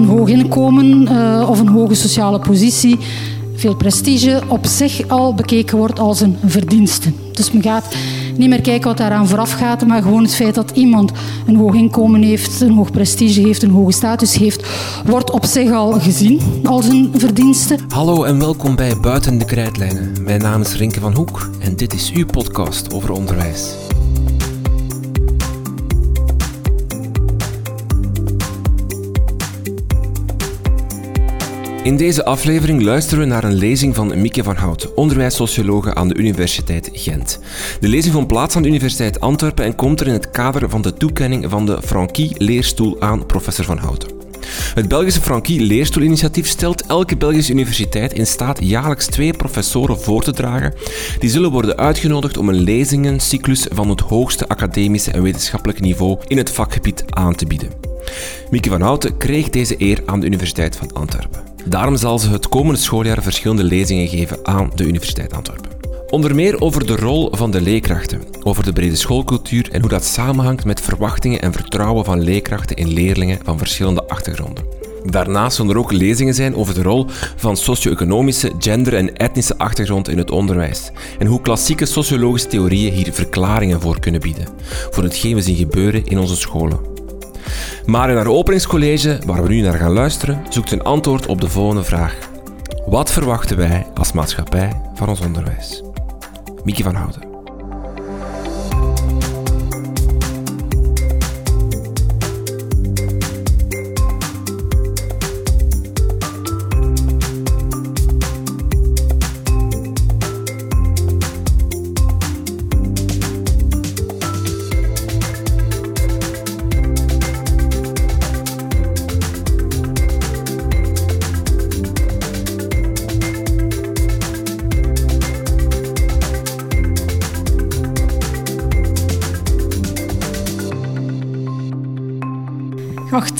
een hoog inkomen uh, of een hoge sociale positie, veel prestige, op zich al bekeken wordt als een verdienste. Dus men gaat niet meer kijken wat daaraan vooraf gaat, maar gewoon het feit dat iemand een hoog inkomen heeft, een hoog prestige heeft, een hoge status heeft, wordt op zich al gezien als een verdienste. Hallo en welkom bij Buiten de Krijtlijnen. Mijn naam is Rinke van Hoek en dit is uw podcast over onderwijs. In deze aflevering luisteren we naar een lezing van Mieke van Hout, onderwijssociologe aan de Universiteit Gent. De lezing vond plaats aan de Universiteit Antwerpen en komt er in het kader van de toekenning van de Frankie-leerstoel aan professor van Houten. Het Belgische Frankie-leerstoelinitiatief stelt elke Belgische universiteit in staat jaarlijks twee professoren voor te dragen. Die zullen worden uitgenodigd om een lezingencyclus van het hoogste academische en wetenschappelijke niveau in het vakgebied aan te bieden. Mieke van Houten kreeg deze eer aan de Universiteit van Antwerpen. Daarom zal ze het komende schooljaar verschillende lezingen geven aan de Universiteit Antwerpen. Onder meer over de rol van de leerkrachten, over de brede schoolcultuur en hoe dat samenhangt met verwachtingen en vertrouwen van leerkrachten in leerlingen van verschillende achtergronden. Daarnaast zullen er ook lezingen zijn over de rol van socio-economische, gender- en etnische achtergrond in het onderwijs en hoe klassieke sociologische theorieën hier verklaringen voor kunnen bieden, voor hetgeen we zien gebeuren in onze scholen. Maar in haar openingscollege, waar we nu naar gaan luisteren, zoekt een antwoord op de volgende vraag. Wat verwachten wij als maatschappij van ons onderwijs? Mieke van Houten.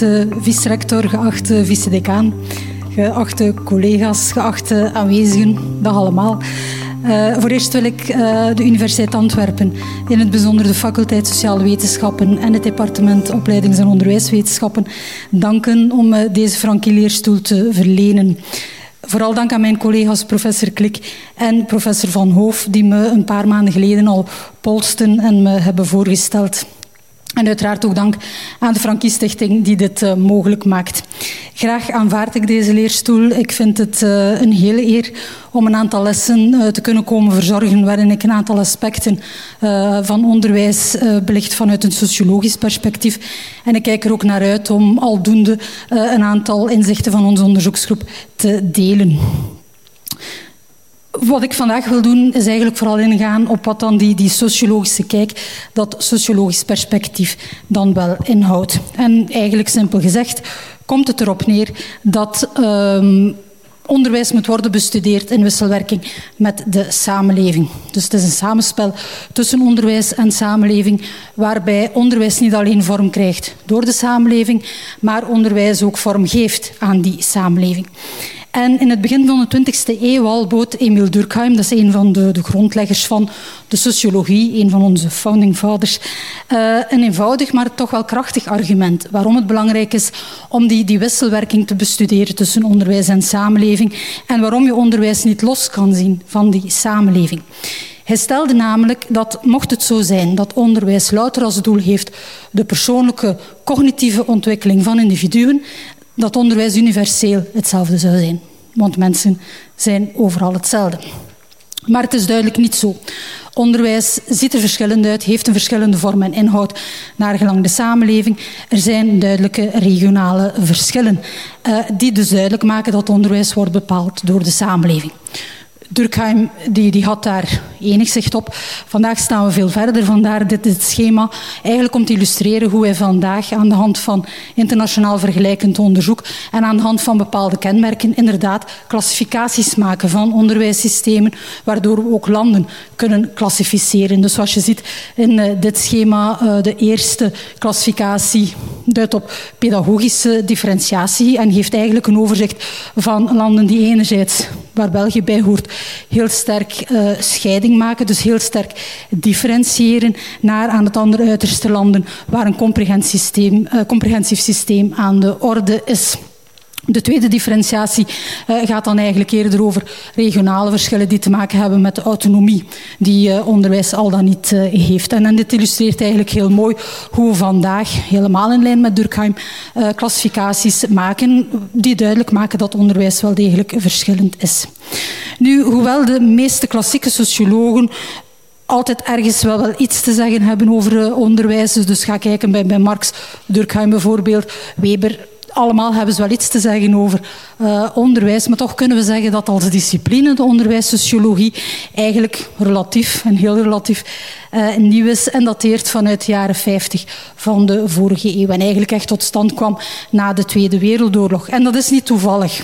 Geachte vice-rector, geachte vice-decaan, geachte collega's, geachte aanwezigen, dag allemaal. Uh, voor eerst wil ik uh, de Universiteit Antwerpen, in het bijzonder de faculteit Sociale Wetenschappen en het departement Opleidings- en Onderwijswetenschappen, danken om uh, deze Frankie-leerstoel te verlenen. Vooral dank aan mijn collega's professor Klik en professor Van Hoof, die me een paar maanden geleden al polsten en me hebben voorgesteld. En uiteraard ook dank aan de Frankie Stichting die dit uh, mogelijk maakt. Graag aanvaard ik deze leerstoel. Ik vind het uh, een hele eer om een aantal lessen uh, te kunnen komen verzorgen waarin ik een aantal aspecten van onderwijs belicht vanuit een sociologisch perspectief. En ik kijk er ook naar uit om aldoende een aantal inzichten van onze onderzoeksgroep te delen. Wat ik vandaag wil doen, is eigenlijk vooral ingaan op wat dan die, die sociologische kijk, dat sociologisch perspectief dan wel inhoudt. En eigenlijk simpel gezegd komt het erop neer dat um, onderwijs moet worden bestudeerd in wisselwerking met de samenleving. Dus het is een samenspel tussen onderwijs en samenleving, waarbij onderwijs niet alleen vorm krijgt door de samenleving, maar onderwijs ook vorm geeft aan die samenleving. En in het begin van de 20e eeuw al bood Emil Durkheim, dat is een van de, de grondleggers van de sociologie, een van onze founding fathers, uh, een eenvoudig, maar toch wel krachtig argument waarom het belangrijk is om die, die wisselwerking te bestuderen tussen onderwijs en samenleving en waarom je onderwijs niet los kan zien van die samenleving. Hij stelde namelijk dat, mocht het zo zijn dat onderwijs louter als doel heeft de persoonlijke cognitieve ontwikkeling van individuen, dat onderwijs universeel hetzelfde zou zijn. Want mensen zijn overal hetzelfde. Maar het is duidelijk niet zo. Onderwijs ziet er verschillend uit, heeft een verschillende vorm en inhoud naar gelang de samenleving. Er zijn duidelijke regionale verschillen, uh, die dus duidelijk maken dat onderwijs wordt bepaald door de samenleving. Durkheim die, die had daar enig zicht op. Vandaag staan we veel verder, vandaar dit, schema. Eigenlijk om te illustreren hoe wij vandaag aan de hand van internationaal vergelijkend onderzoek en aan de hand van bepaalde kenmerken inderdaad klassificaties maken van onderwijssystemen, waardoor we ook landen kunnen klassificeren. Dus zoals je ziet in uh, dit schema, uh, de eerste klassificatie duidt op pedagogische differentiatie en geeft eigenlijk een overzicht van landen die enerzijds, waar België bij hoort, heel sterk uh, scheiding maken, dus heel sterk differentiëren naar aan het andere uiterste landen waar een comprehensief systeem, uh, comprehensief systeem aan de orde is. De tweede differentiatie uh, gaat dan eigenlijk eerder over regionale verschillen die te maken hebben met de autonomie die uh, onderwijs al dan niet uh, heeft. En, en, dit illustreert eigenlijk heel mooi hoe we vandaag, helemaal in lijn met Durkheim, klassificaties maken die duidelijk maken dat onderwijs wel degelijk verschillend is. Nu, hoewel de meeste klassieke sociologen altijd ergens wel, wel iets te zeggen hebben over onderwijs. Dus ga kijken bij, bij Marx, Durkheim bijvoorbeeld, Weber, allemaal hebben ze wel iets te zeggen over uh, onderwijs, maar toch kunnen we zeggen dat als discipline de onderwijssociologie eigenlijk relatief en heel relatief uh, nieuw is en dateert vanuit de jaren 50 van de vorige eeuw en eigenlijk echt tot stand kwam na de Tweede Wereldoorlog. En dat is niet toevallig.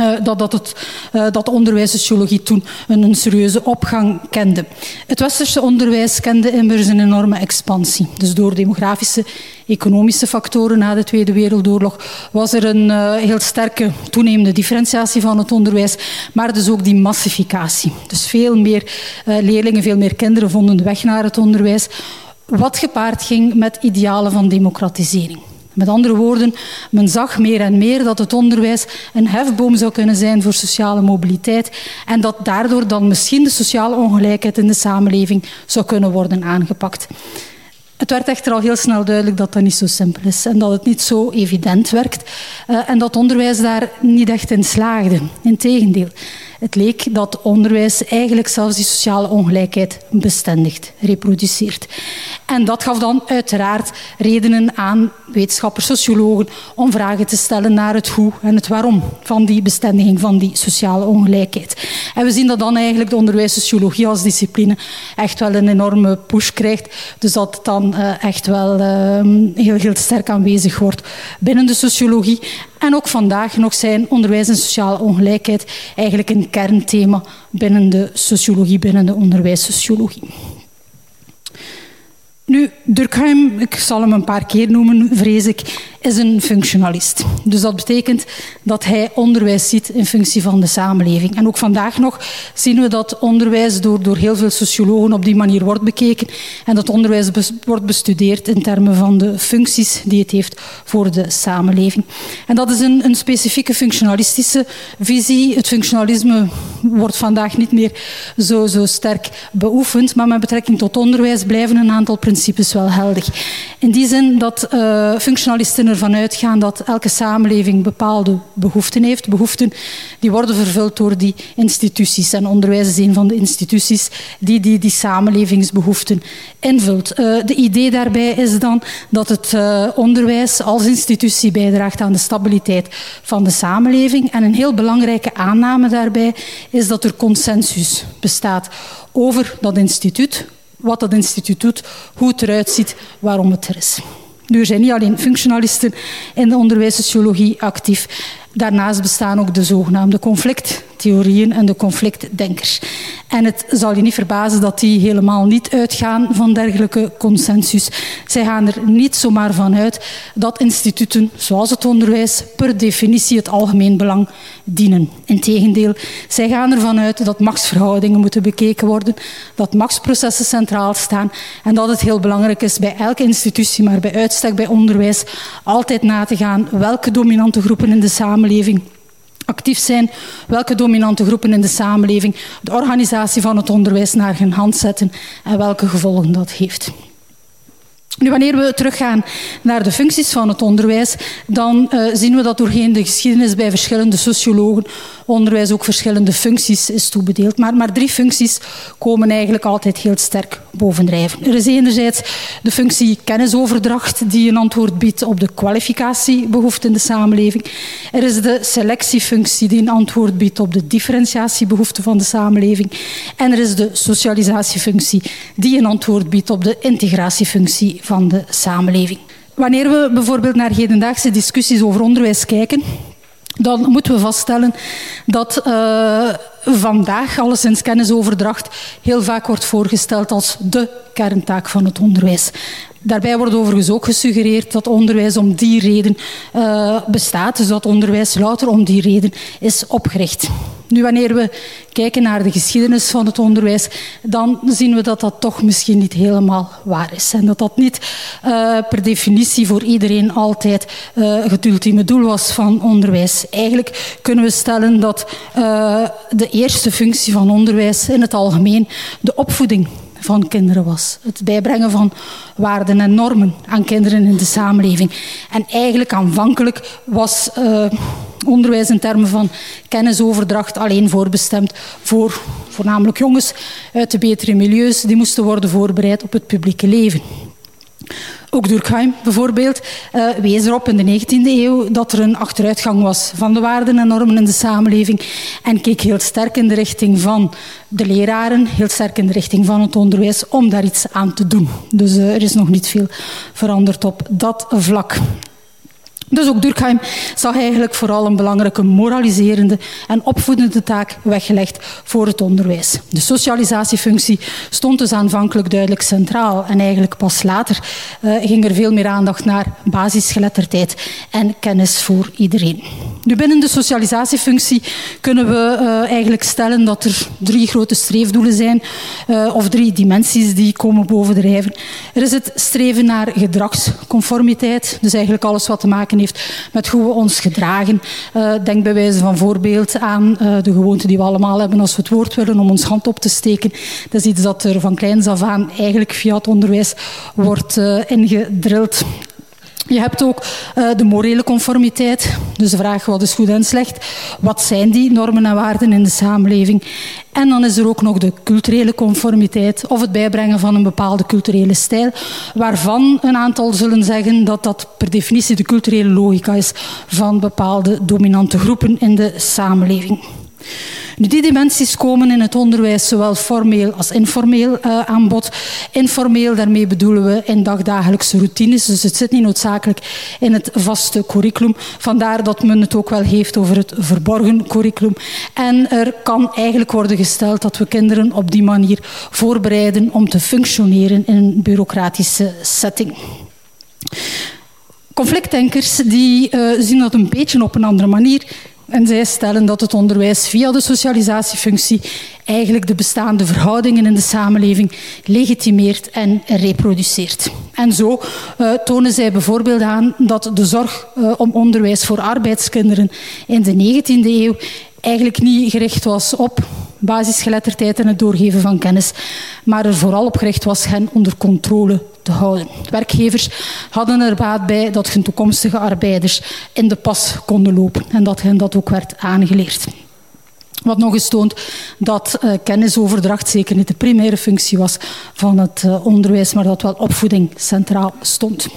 Uh, dat, dat, het, uh, dat de onderwijssociologie toen een, een, serieuze opgang kende. Het westerse onderwijs kende immers een enorme expansie. Dus door demografische, economische factoren na de Tweede Wereldoorlog was er een uh, heel sterke toenemende differentiatie van het onderwijs, maar dus ook die massificatie. Dus veel meer leerlingen, veel meer kinderen vonden de weg naar het onderwijs, wat gepaard ging met idealen van democratisering. Met andere woorden, men zag meer en meer dat het onderwijs een hefboom zou kunnen zijn voor sociale mobiliteit en dat daardoor dan misschien de sociale ongelijkheid in de samenleving zou kunnen worden aangepakt. Het werd echter al heel snel duidelijk dat dat niet zo simpel is en dat het niet zo evident werkt uh, en dat onderwijs daar niet echt in slaagde. Integendeel. Het leek dat onderwijs eigenlijk zelfs die sociale ongelijkheid bestendigt, reproduceert. En dat gaf dan uiteraard redenen aan wetenschappers, sociologen, om vragen te stellen naar het hoe en het waarom van die bestendiging van die sociale ongelijkheid. En we zien dat dan eigenlijk de onderwijssociologie als discipline echt wel een enorme push krijgt. Dus dat het dan uh, echt wel uh, heel, heel sterk aanwezig wordt binnen de sociologie. En ook vandaag nog zijn onderwijs en sociale ongelijkheid eigenlijk een kernthema binnen de sociologie, binnen de onderwijssociologie. Nu, Durkheim, ik zal hem een paar keer noemen, vrees ik, is een functionalist. Dus dat betekent dat hij onderwijs ziet in functie van de samenleving. En ook vandaag nog zien we dat onderwijs door, door heel veel sociologen op die manier wordt bekeken en dat onderwijs wordt bestudeerd in termen van de functies die het heeft voor de samenleving. En dat is een, een specifieke functionalistische visie. Het functionalisme wordt vandaag niet meer zo, zo sterk beoefend, maar met betrekking tot onderwijs blijven een aantal principes wel helder. In die zin dat uh, functionalisten ervan uitgaan dat elke samenleving bepaalde behoeften heeft. Behoeften die worden vervuld door die instituties. En onderwijs is een van de instituties die die, die samenlevingsbehoeften invult. Uh, de idee daarbij is dan dat het uh, onderwijs als institutie bijdraagt aan de stabiliteit van de samenleving. En een heel belangrijke aanname daarbij is dat er consensus bestaat over dat instituut, wat dat instituut doet, hoe het eruit ziet, waarom het er is. Nu, er zijn niet alleen functionalisten in de onderwijssociologie actief. Daarnaast bestaan ook de zogenaamde conflicttheorieën en de conflictdenkers. En het zal je niet verbazen dat die helemaal niet uitgaan van dergelijke consensus. Zij gaan er niet zomaar van uit dat instituten, zoals het onderwijs, per definitie het algemeen belang dienen. Integendeel, zij gaan ervan uit dat machtsverhoudingen moeten bekeken worden, dat machtsprocessen centraal staan en dat het heel belangrijk is bij elke institutie, maar bij uitstek bij onderwijs, altijd na te gaan welke dominante groepen in de samenleving actief zijn, welke dominante groepen in de samenleving de organisatie van het onderwijs naar hun hand zetten en welke gevolgen dat heeft. Nu, wanneer we teruggaan naar de functies van het onderwijs, dan uh, zien we dat doorheen de geschiedenis bij verschillende sociologen onderwijs ook verschillende functies is toebedeeld. Maar, maar drie functies komen eigenlijk altijd heel sterk bovendrijven. Er is enerzijds de functie kennisoverdracht die een antwoord biedt op de kwalificatiebehoefte in de samenleving. Er is de selectiefunctie die een antwoord biedt op de differentiatiebehoefte van de samenleving. En er is de socialisatiefunctie die een antwoord biedt op de integratiefunctie van de samenleving. Wanneer we bijvoorbeeld naar hedendaagse discussies over onderwijs kijken, dan moeten we vaststellen dat uh, vandaag alleszins kennisoverdracht heel vaak wordt voorgesteld als de kerntaak van het onderwijs. Daarbij wordt overigens ook gesuggereerd dat onderwijs om die reden uh, bestaat. Dus dat onderwijs louter om die reden is opgericht. Nu, wanneer we kijken naar de geschiedenis van het onderwijs, dan zien we dat dat toch misschien niet helemaal waar is. En dat dat niet uh, per definitie voor iedereen altijd uh, het ultieme doel was van onderwijs. Eigenlijk kunnen we stellen dat de eerste functie van onderwijs in het algemeen de opvoeding van kinderen was. Het bijbrengen van waarden en normen aan kinderen in de samenleving. En eigenlijk aanvankelijk was uh, onderwijs in termen van kennisoverdracht alleen voorbestemd voor voornamelijk jongens uit de betere milieus. Die moesten worden voorbereid op het publieke leven. Ook Durkheim bijvoorbeeld uh, wees erop in de 19e eeuw dat er een achteruitgang was van de waarden en normen in de samenleving en keek heel sterk in de richting van de leraren, heel sterk in de richting van het onderwijs om daar iets aan te doen. Dus uh, er is nog niet veel veranderd op dat vlak. Dus ook Durkheim zag eigenlijk vooral een belangrijke moraliserende en opvoedende taak weggelegd voor het onderwijs. De socialisatiefunctie stond dus aanvankelijk duidelijk centraal en eigenlijk pas later uh, ging er veel meer aandacht naar basisgeletterdheid en kennis voor iedereen. Nu binnen de socialisatiefunctie kunnen we uh, eigenlijk stellen dat er drie grote streefdoelen zijn uh, of drie dimensies die komen bovendrijven. Er is het streven naar gedragsconformiteit, dus eigenlijk alles wat te maken heeft met hoe we ons gedragen. Uh, denk bij wijze van voorbeeld aan uh, de gewoonte die we allemaal hebben als we het woord willen om ons hand op te steken. Dat is iets dat er van kleins af aan eigenlijk via het onderwijs wordt uh, ingedrild. Je hebt ook uh, de morele conformiteit. Dus de vraag wat is goed en slecht. Wat zijn die normen en waarden in de samenleving? En dan is er ook nog de culturele conformiteit of het bijbrengen van een bepaalde culturele stijl, waarvan een aantal zullen zeggen dat dat per definitie de culturele logica is van bepaalde dominante groepen in de samenleving. Nu, die dimensies komen in het onderwijs zowel formeel als informeel uh, aan bod. Informeel, daarmee bedoelen we in dagdagelijkse routines. Dus het zit niet noodzakelijk in het vaste curriculum. Vandaar dat men het ook wel heeft over het verborgen curriculum. En er kan eigenlijk worden gesteld dat we kinderen op die manier voorbereiden om te functioneren in een bureaucratische setting. Conflictdenkers die, uh, zien dat een beetje op een andere manier. En zij stellen dat het onderwijs via de socialisatiefunctie eigenlijk de bestaande verhoudingen in de samenleving legitimeert en reproduceert. En zo uh, tonen zij bijvoorbeeld aan dat de zorg uh, om onderwijs voor arbeidskinderen in de 19e eeuw eigenlijk niet gericht was op basisgeletterdheid en het doorgeven van kennis, maar er vooral op gericht was hen onder controle te houden. Werkgevers hadden er baat bij dat hun toekomstige arbeiders in de pas konden lopen en dat hen dat ook werd aangeleerd. Wat nog eens toont dat uh, kennisoverdracht zeker niet de primaire functie was van het uh, onderwijs, maar dat wel opvoeding centraal stond.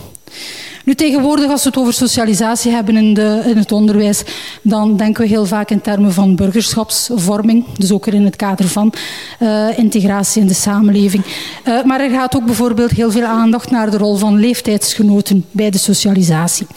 Nu tegenwoordig, als we het over socialisatie hebben in, de, in het onderwijs, dan denken we heel vaak in termen van burgerschapsvorming. Dus ook in het kader van uh, integratie in de samenleving. Uh, maar er gaat ook bijvoorbeeld heel veel aandacht naar de rol van leeftijdsgenoten bij de socialisatie.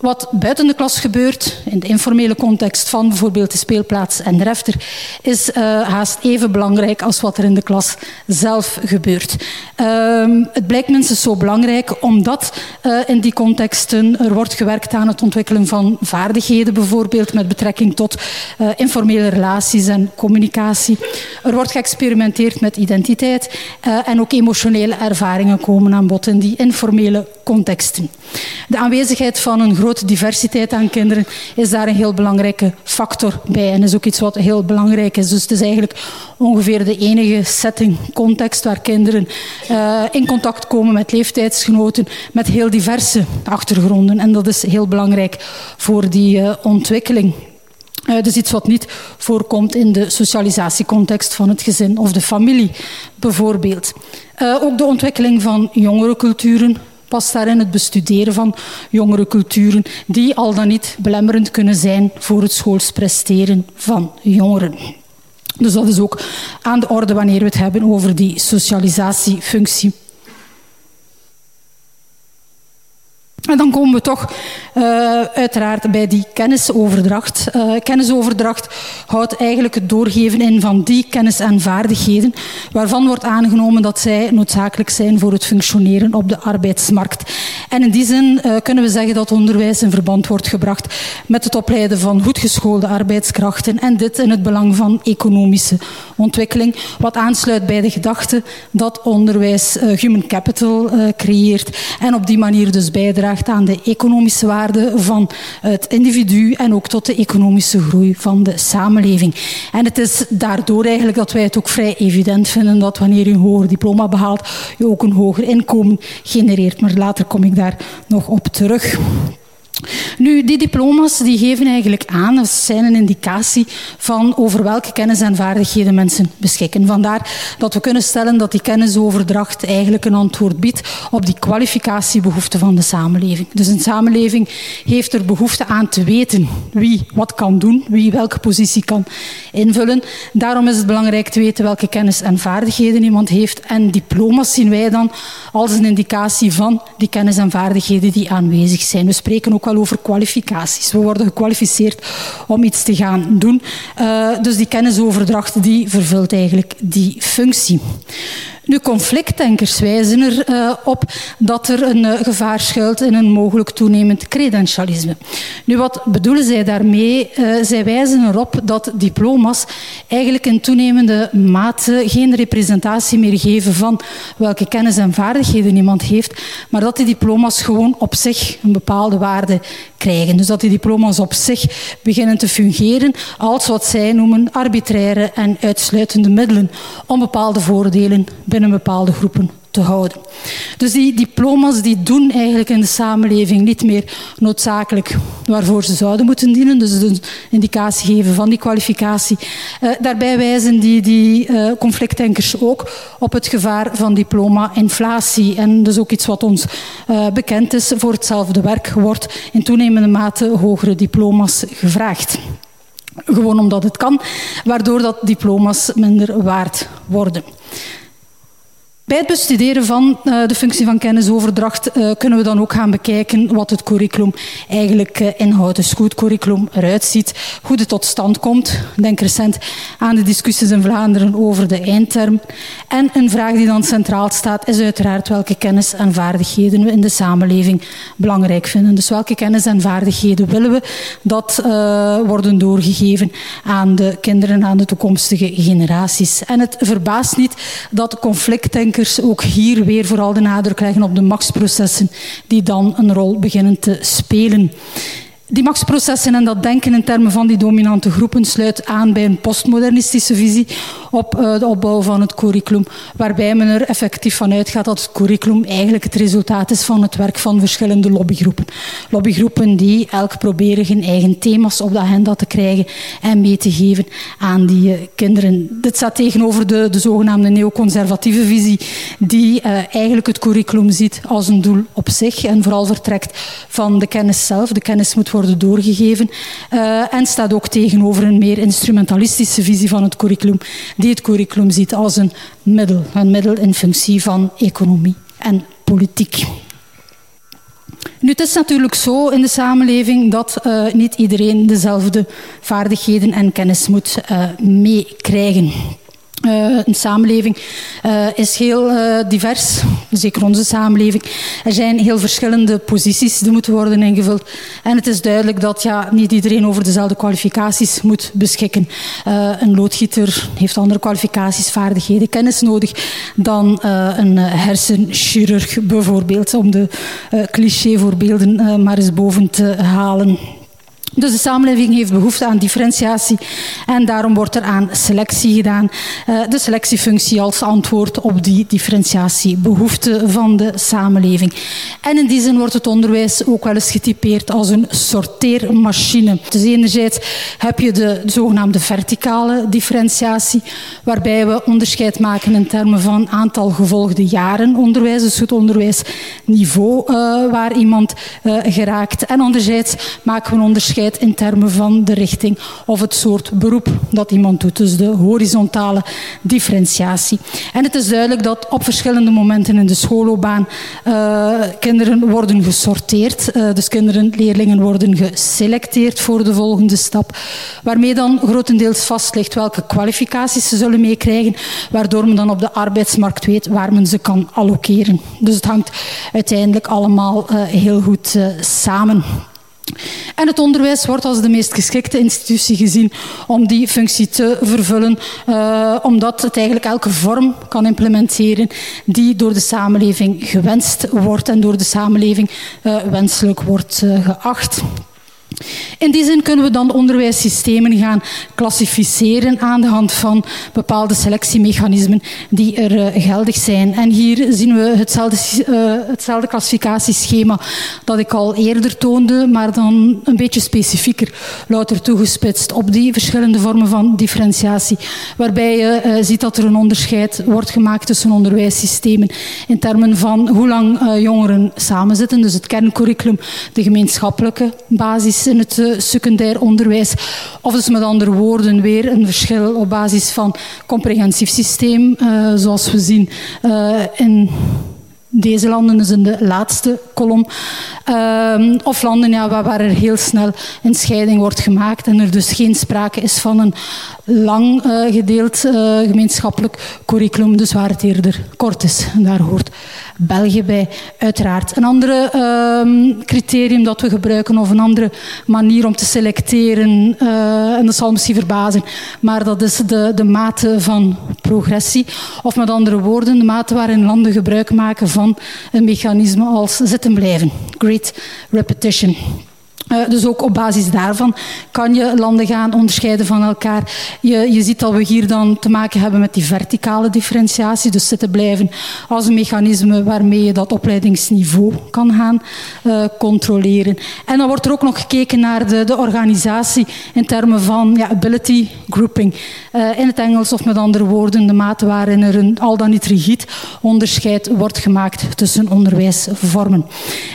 Wat buiten de klas gebeurt, in de informele context van bijvoorbeeld de speelplaats en de refter, is uh, haast even belangrijk als wat er in de klas zelf gebeurt. Uh, het blijkt minstens zo belangrijk omdat uh, in die contexten er wordt gewerkt aan het ontwikkelen van vaardigheden, bijvoorbeeld met betrekking tot uh, informele relaties en communicatie. Er wordt geëxperimenteerd met identiteit en ook emotionele ervaringen komen aan bod in die informele contexten. De aanwezigheid van een grote diversiteit aan kinderen is daar een heel belangrijke factor bij. En is ook iets wat heel belangrijk is. Dus het is eigenlijk ongeveer de enige setting, context waar kinderen uh, in contact komen met leeftijdsgenoten met heel diverse achtergronden. En dat is heel belangrijk voor die uh, ontwikkeling. Uh, dus iets wat niet voorkomt in de socialisatiecontext van het gezin of de familie, bijvoorbeeld. Ook de ontwikkeling van jongere culturen, past daarin het bestuderen van jongere culturen die al dan niet belemmerend kunnen zijn voor het schoolspresteren van jongeren. Dus dat is ook aan de orde wanneer we het hebben over die socialisatiefunctie. En dan komen we toch uh, uiteraard bij die kennisoverdracht. Uh, kennisoverdracht houdt eigenlijk het doorgeven in van die kennis en vaardigheden waarvan wordt aangenomen dat zij noodzakelijk zijn voor het functioneren op de arbeidsmarkt. En in die zin uh, kunnen we zeggen dat onderwijs in verband wordt gebracht met het opleiden van goed geschoolde arbeidskrachten en dit in het belang van economische ontwikkeling, wat aansluit bij de gedachte dat onderwijs human capital creëert en op die manier dus bijdraagt aan de economische waarde van het individu en ook tot de economische groei van de samenleving. En het is daardoor eigenlijk dat wij het ook vrij evident vinden dat wanneer je een hoger diploma behaalt, je ook een hoger inkomen genereert. Maar later kom ik daar nog op terug. Nu, die diploma's die geven eigenlijk aan, dat zijn een indicatie van over welke kennis en vaardigheden mensen beschikken. Vandaar dat we kunnen stellen dat die kennisoverdracht eigenlijk een antwoord biedt op die kwalificatiebehoeften van de samenleving. Dus een samenleving heeft er behoefte aan te weten wie wat kan doen, wie welke positie kan invullen. Daarom is het belangrijk te weten welke kennis en vaardigheden iemand heeft. En diploma's zien wij dan als een indicatie van die kennis en vaardigheden die aanwezig zijn. We spreken ook over kwalificaties. We worden gekwalificeerd om iets te gaan doen. Uh, dus die kennisoverdracht die vervult eigenlijk die functie. Nu, conflictdenkers wijzen erop uh, op dat er een uh, gevaar schuilt in een mogelijk toenemend credentialisme. Nu, wat bedoelen zij daarmee? Uh, zij wijzen erop dat diploma's eigenlijk in toenemende mate geen representatie meer geven van welke kennis en vaardigheden iemand heeft, maar dat die diploma's gewoon op zich een bepaalde waarde krijgen. Dus dat die diploma's op zich beginnen te fungeren als wat zij noemen arbitraire en uitsluitende middelen om bepaalde voordelen binnen bepaalde groepen te houden. Dus die diploma's die doen eigenlijk in de samenleving niet meer noodzakelijk waarvoor ze zouden moeten dienen. Dus een indicatie geven van die kwalificatie. Uh, daarbij wijzen die, die uh, conflictdenkers ook op het gevaar van diploma-inflatie. En dus ook iets wat ons uh, bekend is. Voor hetzelfde werk wordt in toenemende mate hogere diploma's gevraagd. Gewoon omdat het kan, waardoor dat diploma's minder waard worden. Bij het bestuderen van uh, de functie van kennisoverdracht uh, kunnen we dan ook gaan bekijken wat het curriculum eigenlijk uh, inhoudt. Dus hoe het curriculum eruit ziet, hoe het tot stand komt. Denk recent aan de discussies in Vlaanderen over de eindterm. En een vraag die dan centraal staat is uiteraard welke kennis en vaardigheden we in de samenleving belangrijk vinden. Dus welke kennis en vaardigheden willen we dat worden doorgegeven aan de kinderen, aan de toekomstige generaties. En het verbaast niet dat conflictdenken ook hier weer vooral de nadruk leggen op de machtsprocessen die dan een rol beginnen te spelen. Die machtsprocessen en dat denken in termen van die dominante groepen sluit aan bij een postmodernistische visie op uh, de opbouw van het curriculum, waarbij men er effectief van uitgaat dat het curriculum eigenlijk het resultaat is van het werk van verschillende lobbygroepen. Lobbygroepen die elk proberen hun eigen thema's op de agenda te krijgen en mee te geven aan die uh, kinderen. Dit staat tegenover de, de zogenaamde neoconservatieve visie, die uh, eigenlijk het curriculum ziet als een doel op zich en vooral vertrekt van de kennis zelf. De kennis moet worden doorgegeven en staat ook tegenover een meer instrumentalistische visie van het curriculum, die het curriculum ziet als een middel, een middel in functie van economie en politiek. Nu, het is natuurlijk zo in de samenleving dat uh, niet iedereen dezelfde vaardigheden en kennis moet uh, meekrijgen. Uh, een samenleving uh, is heel uh, divers, zeker onze samenleving. Er zijn heel verschillende posities die moeten worden ingevuld. En het is duidelijk dat ja, niet iedereen over dezelfde kwalificaties moet beschikken. een loodgieter heeft andere kwalificaties, vaardigheden, kennis nodig dan een hersenchirurg bijvoorbeeld. Om de clichévoorbeelden maar eens boven te halen. Dus de samenleving heeft behoefte aan differentiatie en daarom wordt er aan selectie gedaan. Uh, de selectiefunctie als antwoord op die differentiatiebehoefte van de samenleving. En in die zin wordt het onderwijs ook wel eens getypeerd als een sorteermachine. Dus enerzijds heb je de zogenaamde verticale differentiatie, waarbij we onderscheid maken in termen van aantal gevolgde jaren onderwijs, dus het onderwijsniveau uh, waar iemand uh, geraakt. En anderzijds maken we onderscheid in termen van de richting of het soort beroep dat iemand doet. Dus de horizontale differentiatie. En het is duidelijk dat op verschillende momenten in de schoolloopbaan uh, kinderen worden gesorteerd. Uh, dus kinderen, leerlingen worden geselecteerd voor de volgende stap. Waarmee dan grotendeels vast ligt welke kwalificaties ze zullen meekrijgen. Waardoor men dan op de arbeidsmarkt weet waar men ze kan allokeren. Dus het hangt uiteindelijk allemaal uh, heel goed samen. En het onderwijs wordt als de meest geschikte institutie gezien om die functie te vervullen, uh, omdat het eigenlijk elke vorm kan implementeren die door de samenleving gewenst wordt en door de samenleving uh, wenselijk wordt uh, geacht. In die zin kunnen we dan onderwijssystemen gaan klassificeren aan de hand van bepaalde selectiemechanismen die er uh, geldig zijn. En hier zien we hetzelfde, uh, hetzelfde klassificatieschema dat ik al eerder toonde, maar dan een beetje specifieker, louter toegespitst op die verschillende vormen van differentiatie, waarbij je uh, ziet dat er een onderscheid wordt gemaakt tussen onderwijssystemen in termen van hoe lang jongeren samenzitten, dus het kerncurriculum, de gemeenschappelijke basis in het uh, secundair onderwijs. Of dus met andere woorden weer een verschil op basis van comprehensief systeem, uh, zoals we zien uh, in deze landen, dus in de laatste kolom. Uh, of landen ja, waar, waar, er heel snel een scheiding wordt gemaakt en er dus geen sprake is van een lang gedeeld gemeenschappelijk curriculum, dus waar het eerder kort is. En daar hoort België bij, uiteraard. Een andere uh, criterium dat we gebruiken, of een andere manier om te selecteren, uh, en dat zal misschien verbazen, maar dat is de, de mate van progressie. Of met andere woorden, de mate waarin landen gebruik maken van een mechanisme als zitten blijven. Great repetition. Uh, dus ook op basis daarvan kan je landen gaan onderscheiden van elkaar. Je, je ziet dat we hier dan te maken hebben met die verticale differentiatie, dus zitten blijven als een mechanisme waarmee je dat opleidingsniveau kan gaan uh, controleren. En dan wordt er ook nog gekeken naar de, de organisatie in termen van ability grouping. Uh, in het Engels of met andere woorden de mate waarin er een al dan niet rigide onderscheid wordt gemaakt tussen onderwijsvormen.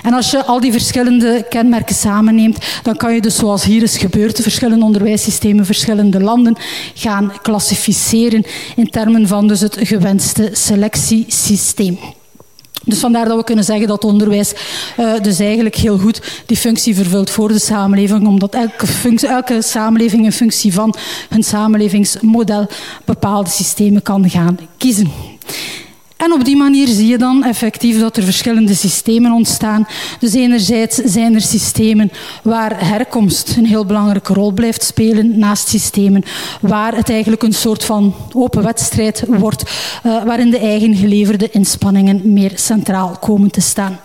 En als je al die verschillende kenmerken samenneemt, dan kan je dus zoals hier is gebeurd, de verschillende onderwijssystemen, verschillende landen gaan klassificeren in termen van dus het gewenste selectiesysteem. Dus vandaar dat we kunnen zeggen dat onderwijs uh, dus eigenlijk heel goed die functie vervult voor de samenleving, omdat elke, functie, elke samenleving in functie van hun samenlevingsmodel bepaalde systemen kan gaan kiezen. En op die manier zie je dan effectief dat er verschillende systemen ontstaan. Dus enerzijds zijn er systemen waar herkomst een heel belangrijke rol blijft spelen, naast systemen waar het eigenlijk een soort van open wedstrijd wordt, uh, waarin de eigen geleverde inspanningen meer centraal komen te staan.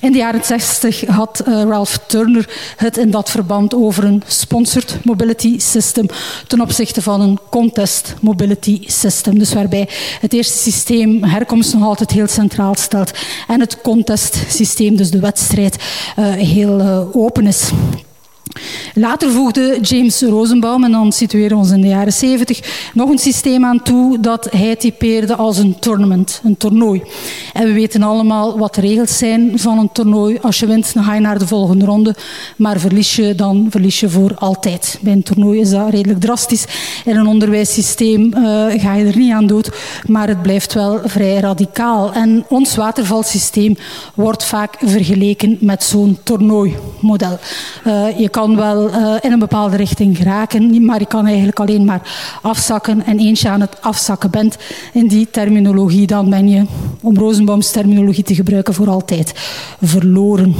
In de jaren 60 had uh, Ralph Turner het in dat verband over een sponsored mobility system ten opzichte van een contest mobility system. Dus waarbij het eerste systeem herkomst nog altijd heel centraal stelt en het contestsysteem, dus de wedstrijd, uh, heel uh, open is. Later voegde James Rosenbaum, en dan situeren we ons in de jaren 70, nog een systeem aan toe dat hij typeerde als een tournament, een toernooi. En we weten allemaal wat de regels zijn van een toernooi. Als je wint, dan ga je naar de volgende ronde, maar verlies je, dan verlies je voor altijd. Bij een toernooi is dat redelijk drastisch. In een onderwijssysteem uh, ga je er niet aan dood, maar het blijft wel vrij radicaal. En ons watervalsysteem wordt vaak vergeleken met zo'n toernooimodel. Uh, je kan wel uh, in een bepaalde richting geraken, maar je kan eigenlijk alleen maar afzakken. En eens je aan het afzakken bent in die terminologie, dan ben je, om Rosenbaums terminologie te gebruiken, voor altijd verloren.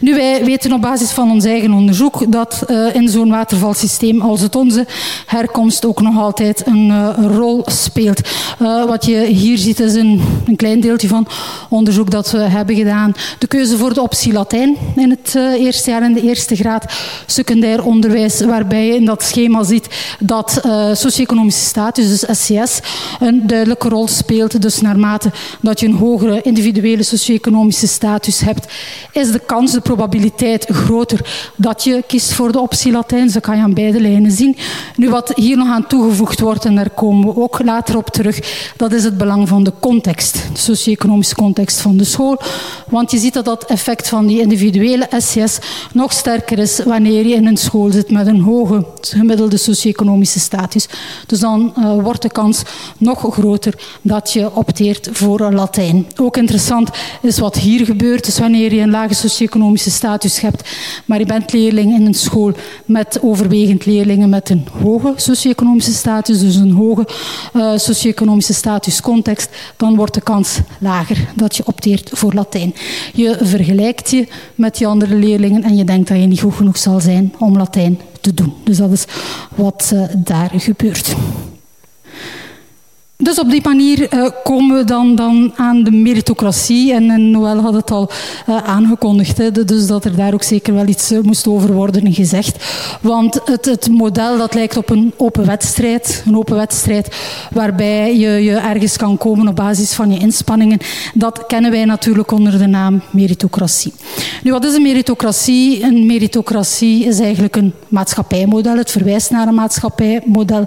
Nu, wij weten op basis van ons eigen onderzoek dat uh, in zo'n watervalsysteem als het onze herkomst ook nog altijd een uh, rol speelt. Uh, wat je hier ziet is een, een, klein deeltje van onderzoek dat we hebben gedaan. De keuze voor de optie Latijn in het eerste jaar in de eerste graad secundair onderwijs, waarbij je in dat schema ziet dat socio-economische status, dus SCS, een duidelijke rol speelt. Dus naarmate dat je een hogere individuele socio-economische status hebt, is de kans, de probabiliteit groter dat je kiest voor de optie Latijn. Zo kan je aan beide lijnen zien. Nu, wat hier nog aan toegevoegd wordt, en daar komen we ook later op terug, dat is het belang van de context, de socio-economische context van de school. Want je ziet dat dat effect van die individuele SCS nog sterker is wanneer je in een school zit met een hoge gemiddelde socio-economische status. Dus dan uh, wordt de kans nog groter dat je opteert voor Latijn. Ook interessant is wat hier gebeurt. Dus wanneer je een lage socio-economische status hebt, maar je bent leerling in een school met overwegend leerlingen met een hoge socio-economische status, dus een hoge uh, socio-economische statuscontext, dan wordt de kans lager dat je opteert voor Latijn. Je vergelijkt je met die andere leerlingen en je denkt dat je niet goed genoeg zal zijn om Latijn te doen. Dus dat is wat uh, daar gebeurt. Dus op die manier uh, komen we dan, dan aan de meritocratie. En, Noël had het al uh, aangekondigd, hè, dus dat er daar ook zeker wel iets uh, moest over worden gezegd. Want het, het, model dat lijkt op een open wedstrijd, een open wedstrijd waarbij je, je ergens kan komen op basis van je inspanningen, dat kennen wij natuurlijk onder de naam meritocratie. Nu, wat is een meritocratie? Een meritocratie is eigenlijk een maatschappijmodel. Het verwijst naar een maatschappijmodel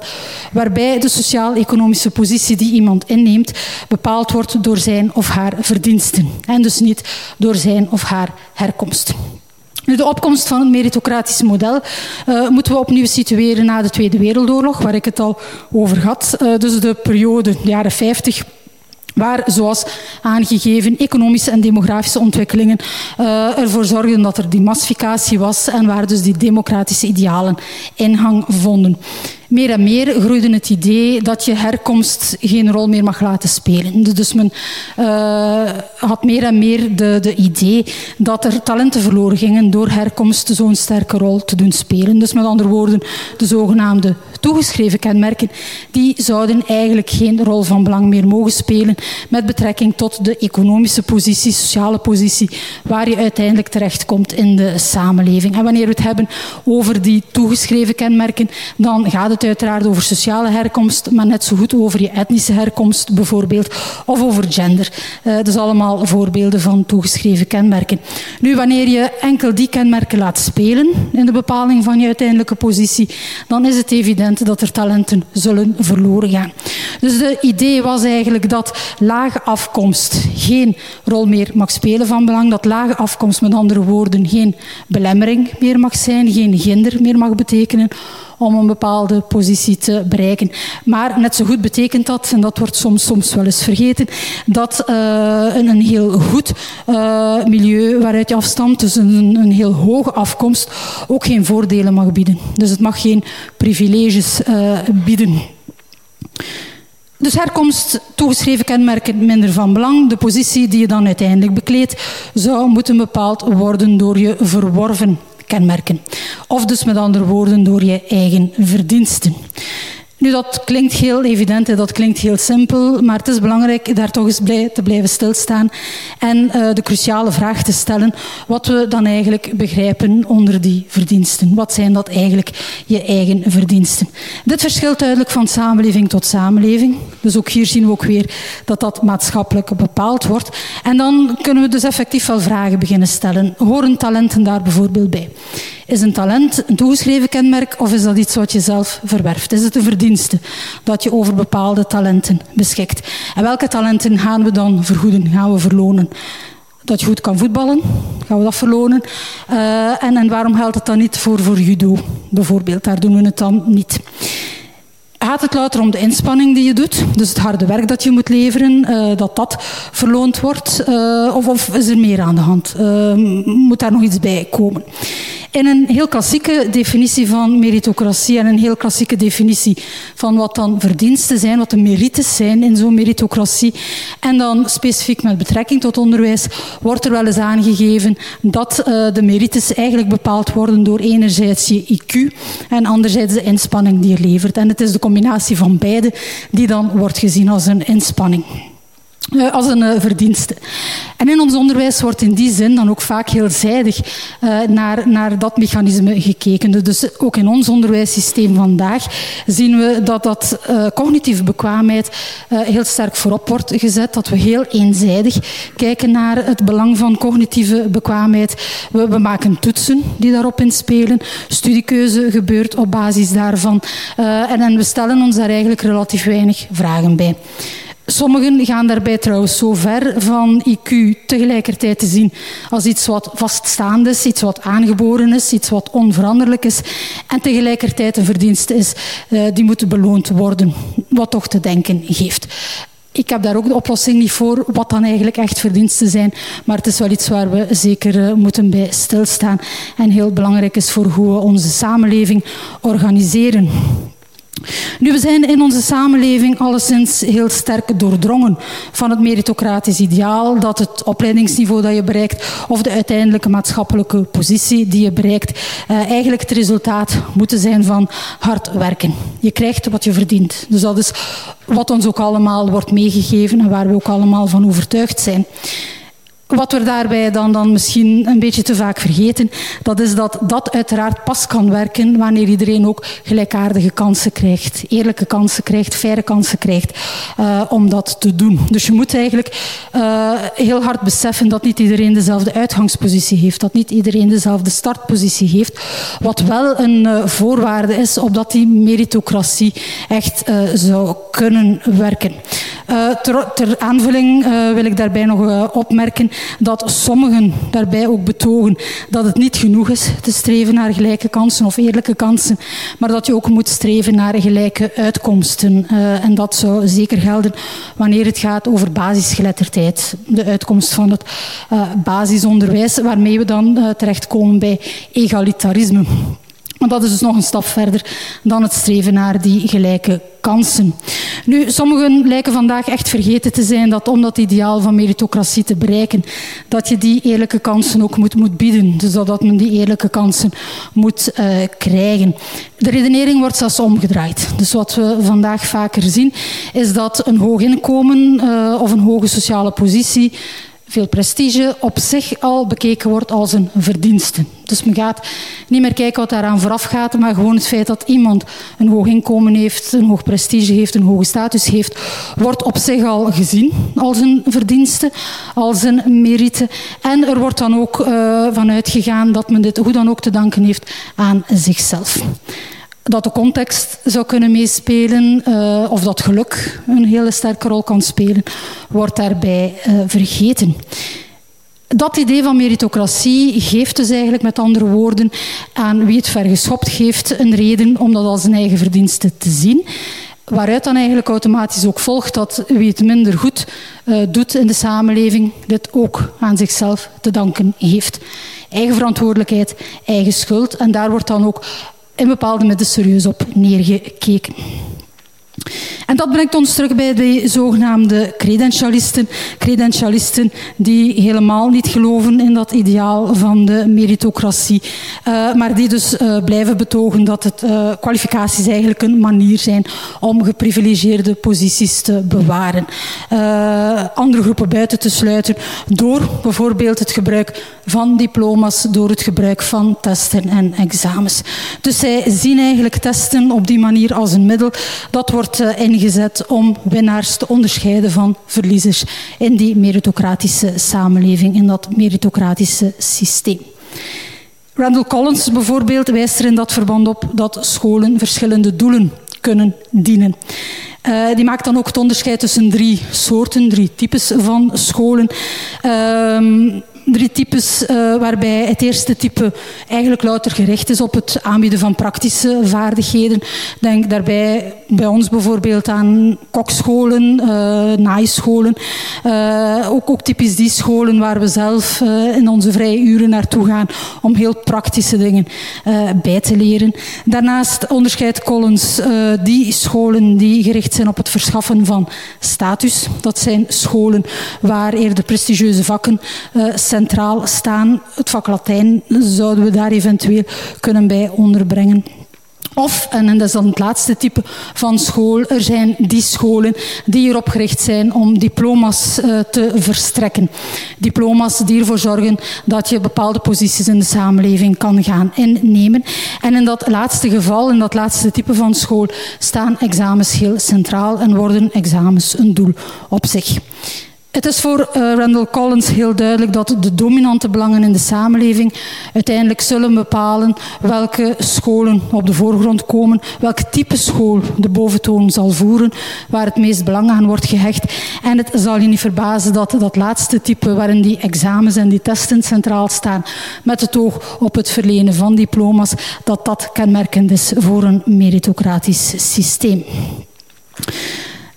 waarbij de sociaal-economische positie die iemand inneemt bepaald wordt door zijn of haar verdiensten en dus niet door zijn of haar herkomst. Nu, de opkomst van het meritocratisch model uh, moeten we opnieuw situeren na de Tweede Wereldoorlog, waar ik het al over had. Uh, dus de periode, de jaren 50, waar, zoals aangegeven, economische en demografische ontwikkelingen uh, ervoor zorgden dat er die massificatie was en waar dus die democratische idealen ingang vonden meer en meer groeide het idee dat je herkomst geen rol meer mag laten spelen. Dus men uh, had meer en meer de, de idee dat er talenten verloren gingen door herkomst zo'n sterke rol te doen spelen. Dus met andere woorden, de zogenaamde toegeschreven kenmerken, die zouden eigenlijk geen rol van belang meer mogen spelen met betrekking tot de economische positie, sociale positie, waar je uiteindelijk terechtkomt in de samenleving. En wanneer we het hebben over die toegeschreven kenmerken, dan gaat het uiteraard over sociale herkomst, maar net zo goed over je etnische herkomst bijvoorbeeld, of over gender. Uh, dus allemaal voorbeelden van toegeschreven kenmerken. Nu, wanneer je enkel die kenmerken laat spelen in de bepaling van je uiteindelijke positie, dan is het evident dat er talenten zullen verloren gaan. Dus de idee was eigenlijk dat lage afkomst geen rol meer mag spelen van belang, dat lage afkomst met andere woorden geen belemmering meer mag zijn, geen hinder meer mag betekenen om een bepaalde positie te bereiken. Maar net zo goed betekent dat, en dat wordt soms, soms wel eens vergeten, dat een, een, heel goed uh, milieu waaruit je afstamt, dus een, een heel hoge afkomst, ook geen voordelen mag bieden. Dus het mag geen privileges uh, bieden. Dus herkomst, toegeschreven kenmerken minder van belang. De positie die je dan uiteindelijk bekleedt zou moeten bepaald worden door je verworven Of dus met andere woorden door je eigen verdiensten. Nu, dat klinkt heel evident en dat klinkt heel simpel, maar het is belangrijk daar toch eens blij te blijven stilstaan en uh, de cruciale vraag te stellen wat we dan eigenlijk begrijpen onder die verdiensten. Wat zijn dat eigenlijk, je eigen verdiensten? Dit verschilt duidelijk van samenleving tot samenleving. Dus ook hier zien we ook weer dat dat maatschappelijk bepaald wordt. En dan kunnen we dus effectief wel vragen beginnen stellen. Horen talenten daar bijvoorbeeld bij? Is een talent een toegeschreven kenmerk of is dat iets wat je zelf verwerft? Is het een verdienste dat je over bepaalde talenten beschikt? En welke talenten gaan we dan vergoeden, gaan we verlonen? Dat je goed kan voetballen, gaan we dat verlonen. Uh, en, en waarom geldt het dan niet voor, voor judo bijvoorbeeld? Daar doen we het dan niet gaat het louter om de inspanning die je doet, dus het harde werk dat je moet leveren, uh, dat dat verloond wordt, uh, of, of, is er meer aan de hand? Uh, moet daar nog iets bij komen? In een heel klassieke definitie van meritocratie en een heel klassieke definitie van wat dan verdiensten zijn, wat de merites zijn in zo'n meritocratie, en dan specifiek met betrekking tot onderwijs, wordt er wel eens aangegeven dat de merites eigenlijk bepaald worden door enerzijds je IQ en anderzijds de inspanning die je levert. En het is de combinatie van beide die dan wordt gezien als een inspanning. Uh, als een uh, verdienste. En in ons onderwijs wordt in die zin dan ook vaak heel zijdig uh, naar, naar dat mechanisme gekeken. Dus ook in ons onderwijssysteem vandaag zien we dat dat cognitieve bekwaamheid heel sterk voorop wordt gezet. Dat we heel eenzijdig kijken naar het belang van cognitieve bekwaamheid. We, we maken toetsen die daarop inspelen. Studiekeuze gebeurt op basis daarvan. en, en we stellen ons daar eigenlijk relatief weinig vragen bij. Sommigen gaan daarbij trouwens zo ver van IQ tegelijkertijd te zien als iets wat vaststaand is, iets wat aangeboren is, iets wat onveranderlijk is en tegelijkertijd een verdienste is uh, die moet beloond worden, wat toch te denken geeft. Ik heb daar ook de oplossing niet voor wat dan eigenlijk echt verdiensten zijn, maar het is wel iets waar we zeker uh, moeten bij stilstaan en heel belangrijk is voor hoe we onze samenleving organiseren. Nu, we zijn in onze samenleving alleszins heel sterk doordrongen van het meritocratisch ideaal dat het opleidingsniveau dat je bereikt of de uiteindelijke maatschappelijke positie die je bereikt uh, eigenlijk het resultaat moeten zijn van hard werken. Je krijgt wat je verdient. Dus dat is wat ons ook allemaal wordt meegegeven en waar we ook allemaal van overtuigd zijn. Wat we daarbij dan, dan misschien een beetje te vaak vergeten, dat is dat dat uiteraard pas kan werken wanneer iedereen ook gelijkaardige kansen krijgt, eerlijke kansen krijgt, faire kansen krijgt uh, om dat te doen. Dus je moet eigenlijk uh, heel hard beseffen dat niet iedereen dezelfde uitgangspositie heeft, dat niet iedereen dezelfde startpositie heeft, wat wel een uh, voorwaarde is opdat die meritocratie echt zou kunnen werken. ter aanvulling wil ik daarbij nog opmerken dat sommigen daarbij ook betogen dat het niet genoeg is te streven naar gelijke kansen of eerlijke kansen, maar dat je ook moet streven naar gelijke uitkomsten. Uh, en dat zou zeker gelden wanneer het gaat over basisgeletterdheid, de uitkomst van het uh, basisonderwijs, waarmee we dan uh, terechtkomen bij egalitarisme. Maar dat is dus nog een stap verder dan het streven naar die gelijke kansen. Nu, sommigen lijken vandaag echt vergeten te zijn dat om dat ideaal van meritocratie te bereiken, dat je die eerlijke kansen ook moet, moet bieden. Dus dat men die eerlijke kansen moet uh, krijgen. De redenering wordt zelfs omgedraaid. Dus wat we vandaag vaker zien, is dat een hoog inkomen uh, of een hoge sociale positie veel prestige op zich al bekeken wordt als een verdienste. Dus men gaat niet meer kijken wat daaraan vooraf gaat, maar gewoon het feit dat iemand een hoog inkomen heeft, een hoog prestige heeft, een hoge status heeft, wordt op zich al gezien als een verdienste, als een merite. En er wordt dan ook uh, vanuit gegaan dat men dit hoe dan ook te danken heeft aan zichzelf dat de context zou kunnen meespelen uh, of dat geluk een hele sterke rol kan spelen, wordt daarbij uh, vergeten. Dat idee van meritocratie geeft dus eigenlijk met andere woorden aan wie het vergeschopt geeft een reden om dat als een eigen verdienste te zien. Waaruit dan eigenlijk automatisch ook volgt dat wie het minder goed uh, doet in de samenleving dit ook aan zichzelf te danken heeft. Eigen verantwoordelijkheid, eigen schuld. En daar wordt dan ook in bepaalde middelen serieus op neergekeken. En dat brengt ons terug bij de zogenaamde credentialisten. Credentialisten die helemaal niet geloven in dat ideaal van de meritocratie. Uh, maar die dus uh, blijven betogen dat het uh, kwalificaties eigenlijk een manier zijn om geprivilegeerde posities te bewaren. andere groepen buiten te sluiten door bijvoorbeeld het gebruik van diploma's, door het gebruik van testen en examens. Dus zij zien eigenlijk testen op die manier als een middel dat wordt wordt ingezet om winnaars te onderscheiden van verliezers in die meritocratische samenleving, in dat meritocratische systeem. Randall Collins bijvoorbeeld wijst er in dat verband op dat scholen verschillende doelen kunnen dienen. Uh, die maakt dan ook het onderscheid tussen drie soorten, drie types van scholen. Uh, drie types, uh, waarbij het eerste type eigenlijk louter gericht is op het aanbieden van praktische vaardigheden. Denk daarbij bij ons bijvoorbeeld aan kokscholen, uh, naaischolen. Uh, ook, ook typisch die scholen waar we zelf in onze vrije uren naartoe gaan om heel praktische dingen bij te leren. Daarnaast onderscheidt Collins die scholen die gericht zijn op het verschaffen van status. Dat zijn scholen waar eerder prestigieuze vakken centraal staan. Het vak Latijn zouden we daar eventueel kunnen bij onderbrengen. Of, en dat is dan het laatste type van school, er zijn die scholen die erop gericht zijn om diploma's uh, te verstrekken. Diploma's die ervoor zorgen dat je bepaalde posities in de samenleving kan gaan innemen. En in dat laatste geval, in dat laatste type van school, staan examens heel centraal en worden examens een doel op zich. Het is voor uh, Randall Collins heel duidelijk dat de dominante belangen in de samenleving uiteindelijk zullen bepalen welke scholen op de voorgrond komen, welk type school de boventoon zal voeren, waar het meest belang aan wordt gehecht. En het zal je niet verbazen dat dat laatste type, waarin die examens en die testen centraal staan, met het oog op het verlenen van diploma's, dat dat kenmerkend is voor een meritocratisch systeem.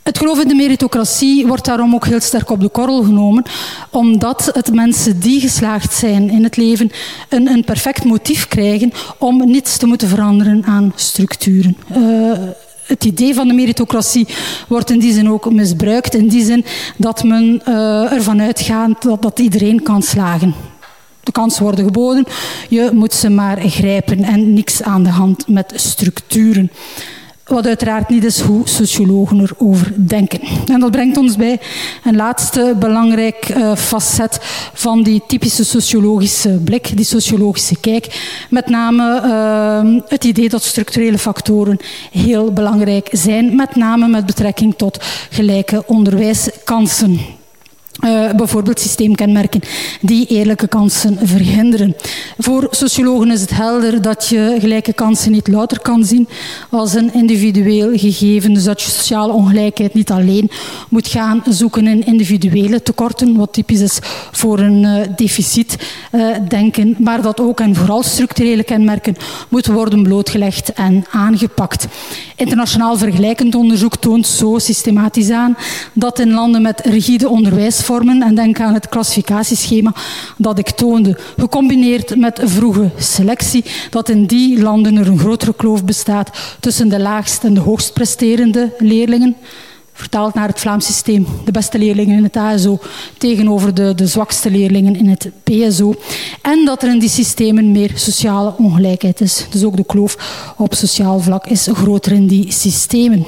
Het geloof in de meritocratie wordt daarom ook heel sterk op de korrel genomen, omdat het mensen die geslaagd zijn in het leven een, een perfect motief krijgen om niets te moeten veranderen aan structuren. Uh, het idee van de meritocratie wordt in die zin ook misbruikt. In die zin dat men uh, ervan uitgaat dat, dat iedereen kan slagen. De kansen worden geboden, je moet ze maar grijpen en niks aan de hand met structuren. Wat uiteraard niet is hoe sociologen erover denken. En dat brengt ons bij een laatste belangrijk uh, facet van die typische sociologische blik, die sociologische kijk. Met name uh, het idee dat structurele factoren heel belangrijk zijn, met name met betrekking tot gelijke onderwijskansen. Uh, bijvoorbeeld systeemkenmerken die eerlijke kansen verhinderen. Voor sociologen is het helder dat je gelijke kansen niet louter kan zien als een individueel gegeven. Dus dat je sociale ongelijkheid niet alleen moet gaan zoeken in individuele tekorten, wat typisch is voor een uh, deficit uh, denken, maar dat ook en vooral structurele kenmerken moeten worden blootgelegd en aangepakt. Internationaal vergelijkend onderzoek toont zo systematisch aan dat in landen met rigide onderwijs vormen en denk aan het klassificatieschema dat ik toonde, gecombineerd met vroege selectie, dat in die landen er een grotere kloof bestaat tussen de laagst en de hoogst presterende leerlingen vertaald naar het Vlaams systeem, de beste leerlingen in het ASO tegenover de, de zwakste leerlingen in het PSO. En dat er in die systemen meer sociale ongelijkheid is. Dus ook de kloof op sociaal vlak is groter in die systemen.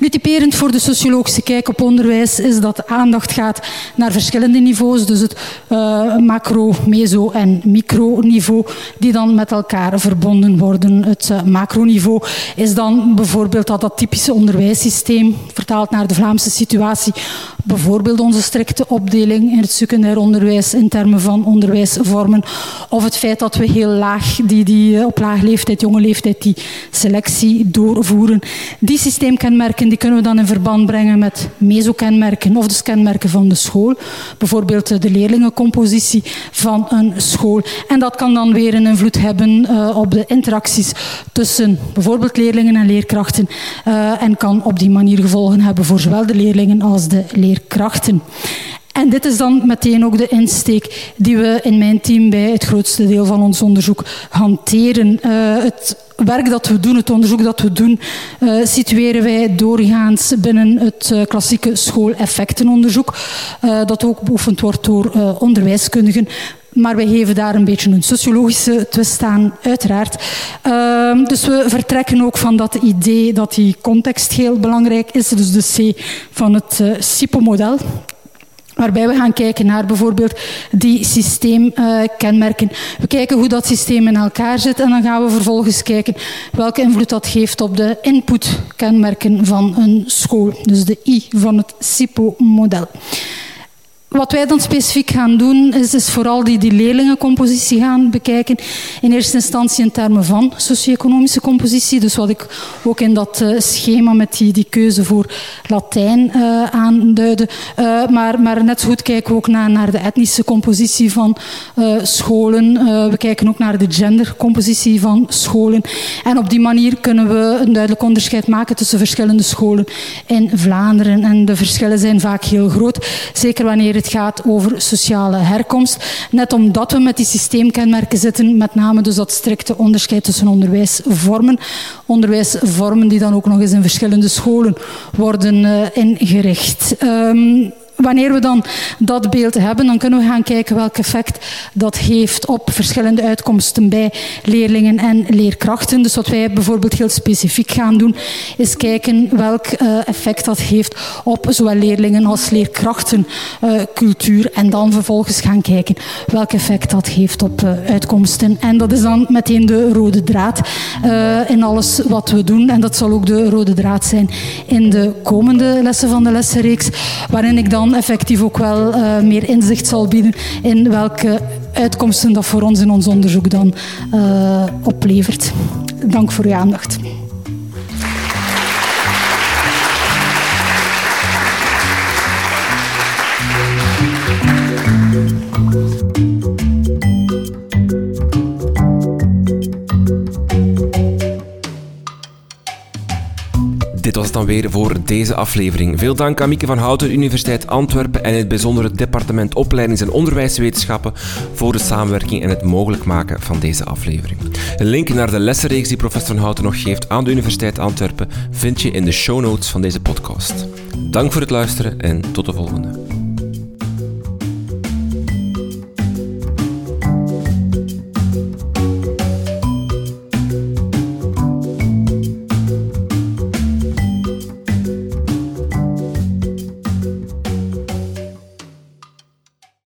Nu, typerend voor de sociologische kijk op onderwijs is dat aandacht gaat naar verschillende niveaus, dus het uh, macro, meso en microniveau, die dan met elkaar verbonden worden. Het uh, macroniveau is dan bijvoorbeeld dat, dat typische onderwijssysteem, vertaald naar de Vlaamse situatie, bijvoorbeeld onze strikte opdeling in het secundair onderwijs in termen van onderwijsvormen, of het feit dat we heel laag, die, die, op laag leeftijd, jonge leeftijd, die selectie doorvoeren. Die systeemkenmerken die kunnen we dan in verband brengen met mesokenmerken of de kenmerken van de school. Bijvoorbeeld de leerlingencompositie van een school. En dat kan dan weer een invloed hebben uh, op de interacties tussen bijvoorbeeld leerlingen en leerkrachten. Uh, en kan op die manier gevolgen hebben voor zowel de leerlingen als de leerkrachten. En dit is dan meteen ook de insteek die we in mijn team bij het grootste deel van ons onderzoek hanteren. Uh, het werk dat we doen, het onderzoek dat we doen, uh, situeren wij doorgaans binnen het uh, klassieke schooleffectenonderzoek, dat ook beoefend wordt door onderwijskundigen. Maar wij geven daar een beetje een sociologische twist aan, uiteraard. Uh, dus we vertrekken ook van dat idee dat die context heel belangrijk is. Dus de C van het uh, SIPO-model. Waarbij we gaan kijken naar bijvoorbeeld die systeemkenmerken. We kijken hoe dat systeem in elkaar zit en dan gaan we vervolgens kijken welke invloed dat geeft op de inputkenmerken van een school. Dus de I van het SIPO-model. Wat wij dan specifiek gaan doen, is, vooral die, leerlingencompositie gaan bekijken. In eerste instantie in termen van socio-economische compositie. Dus wat ik ook in dat uh, schema met die, die keuze voor Latijn uh, aanduidde. Uh, maar, maar net zo goed kijken we ook naar, naar de etnische compositie van scholen. we kijken ook naar de gendercompositie van scholen. En op die manier kunnen we een duidelijk onderscheid maken tussen verschillende scholen in Vlaanderen. En de verschillen zijn vaak heel groot. Zeker wanneer het gaat over sociale herkomst. Net omdat we met die systeemkenmerken zitten, met name dus dat strikte onderscheid tussen onderwijsvormen. Onderwijsvormen die dan ook nog eens in verschillende scholen worden uh, ingericht. Um, wanneer we dan dat beeld hebben, dan kunnen we gaan kijken welk effect dat heeft op verschillende uitkomsten bij leerlingen en leerkrachten. Dus wat wij bijvoorbeeld heel specifiek gaan doen, is kijken welk uh, effect dat heeft op zowel leerlingen als leerkrachten uh, cultuur en dan vervolgens gaan kijken welk effect dat heeft op uh, uitkomsten. En dat is dan meteen de rode draad in alles wat we doen. En dat zal ook de rode draad zijn in de komende lessen van de lessenreeks, waarin ik dan effectief ook wel uh, meer inzicht zal bieden in welke uitkomsten dat voor ons in ons onderzoek dan uh, oplevert. Dank voor uw aandacht. Was het dan weer voor deze aflevering. Veel dank aan Mieke van Houten, Universiteit Antwerpen en het bijzondere departement Opleidings- en Onderwijswetenschappen voor de samenwerking en het mogelijk maken van deze aflevering. Een link naar de lessenreeks die professor van Houten nog geeft aan de Universiteit Antwerpen vind je in de show notes van deze podcast. Dank voor het luisteren en tot de volgende.